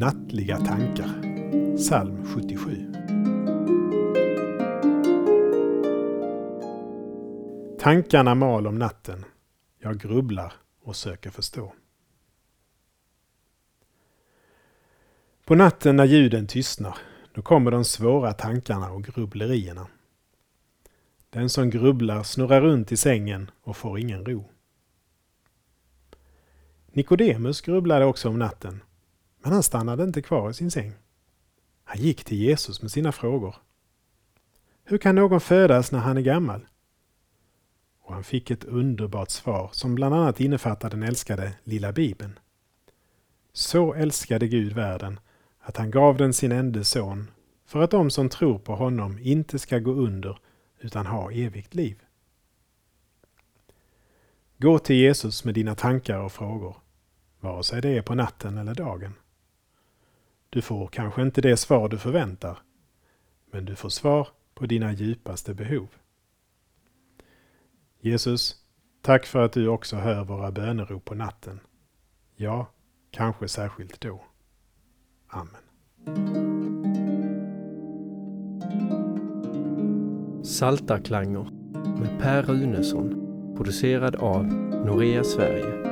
nattliga tankar. Psalm 77. Tankarna mal om natten. Jag grubblar och söker förstå. På natten när ljuden tystnar, då kommer de svåra tankarna och grubblerierna. Den som grubblar snurrar runt i sängen och får ingen ro. Nikodemus grubblade också om natten, men han stannade inte kvar i sin säng. Han gick till Jesus med sina frågor. Hur kan någon födas när han är gammal? Och han fick ett underbart svar som bland annat innefattar den älskade lilla bibeln. Så älskade Gud världen att han gav den sin enda son för att de som tror på honom inte ska gå under utan ha evigt liv. Gå till Jesus med dina tankar och frågor, vare sig det är på natten eller dagen. Du får kanske inte det svar du förväntar, men du får svar på dina djupaste behov. Jesus, tack för att du också hör våra bönerop på natten. Ja, kanske särskilt då. Amen. Saltarklanger med Per Runesson producerad av Norea Sverige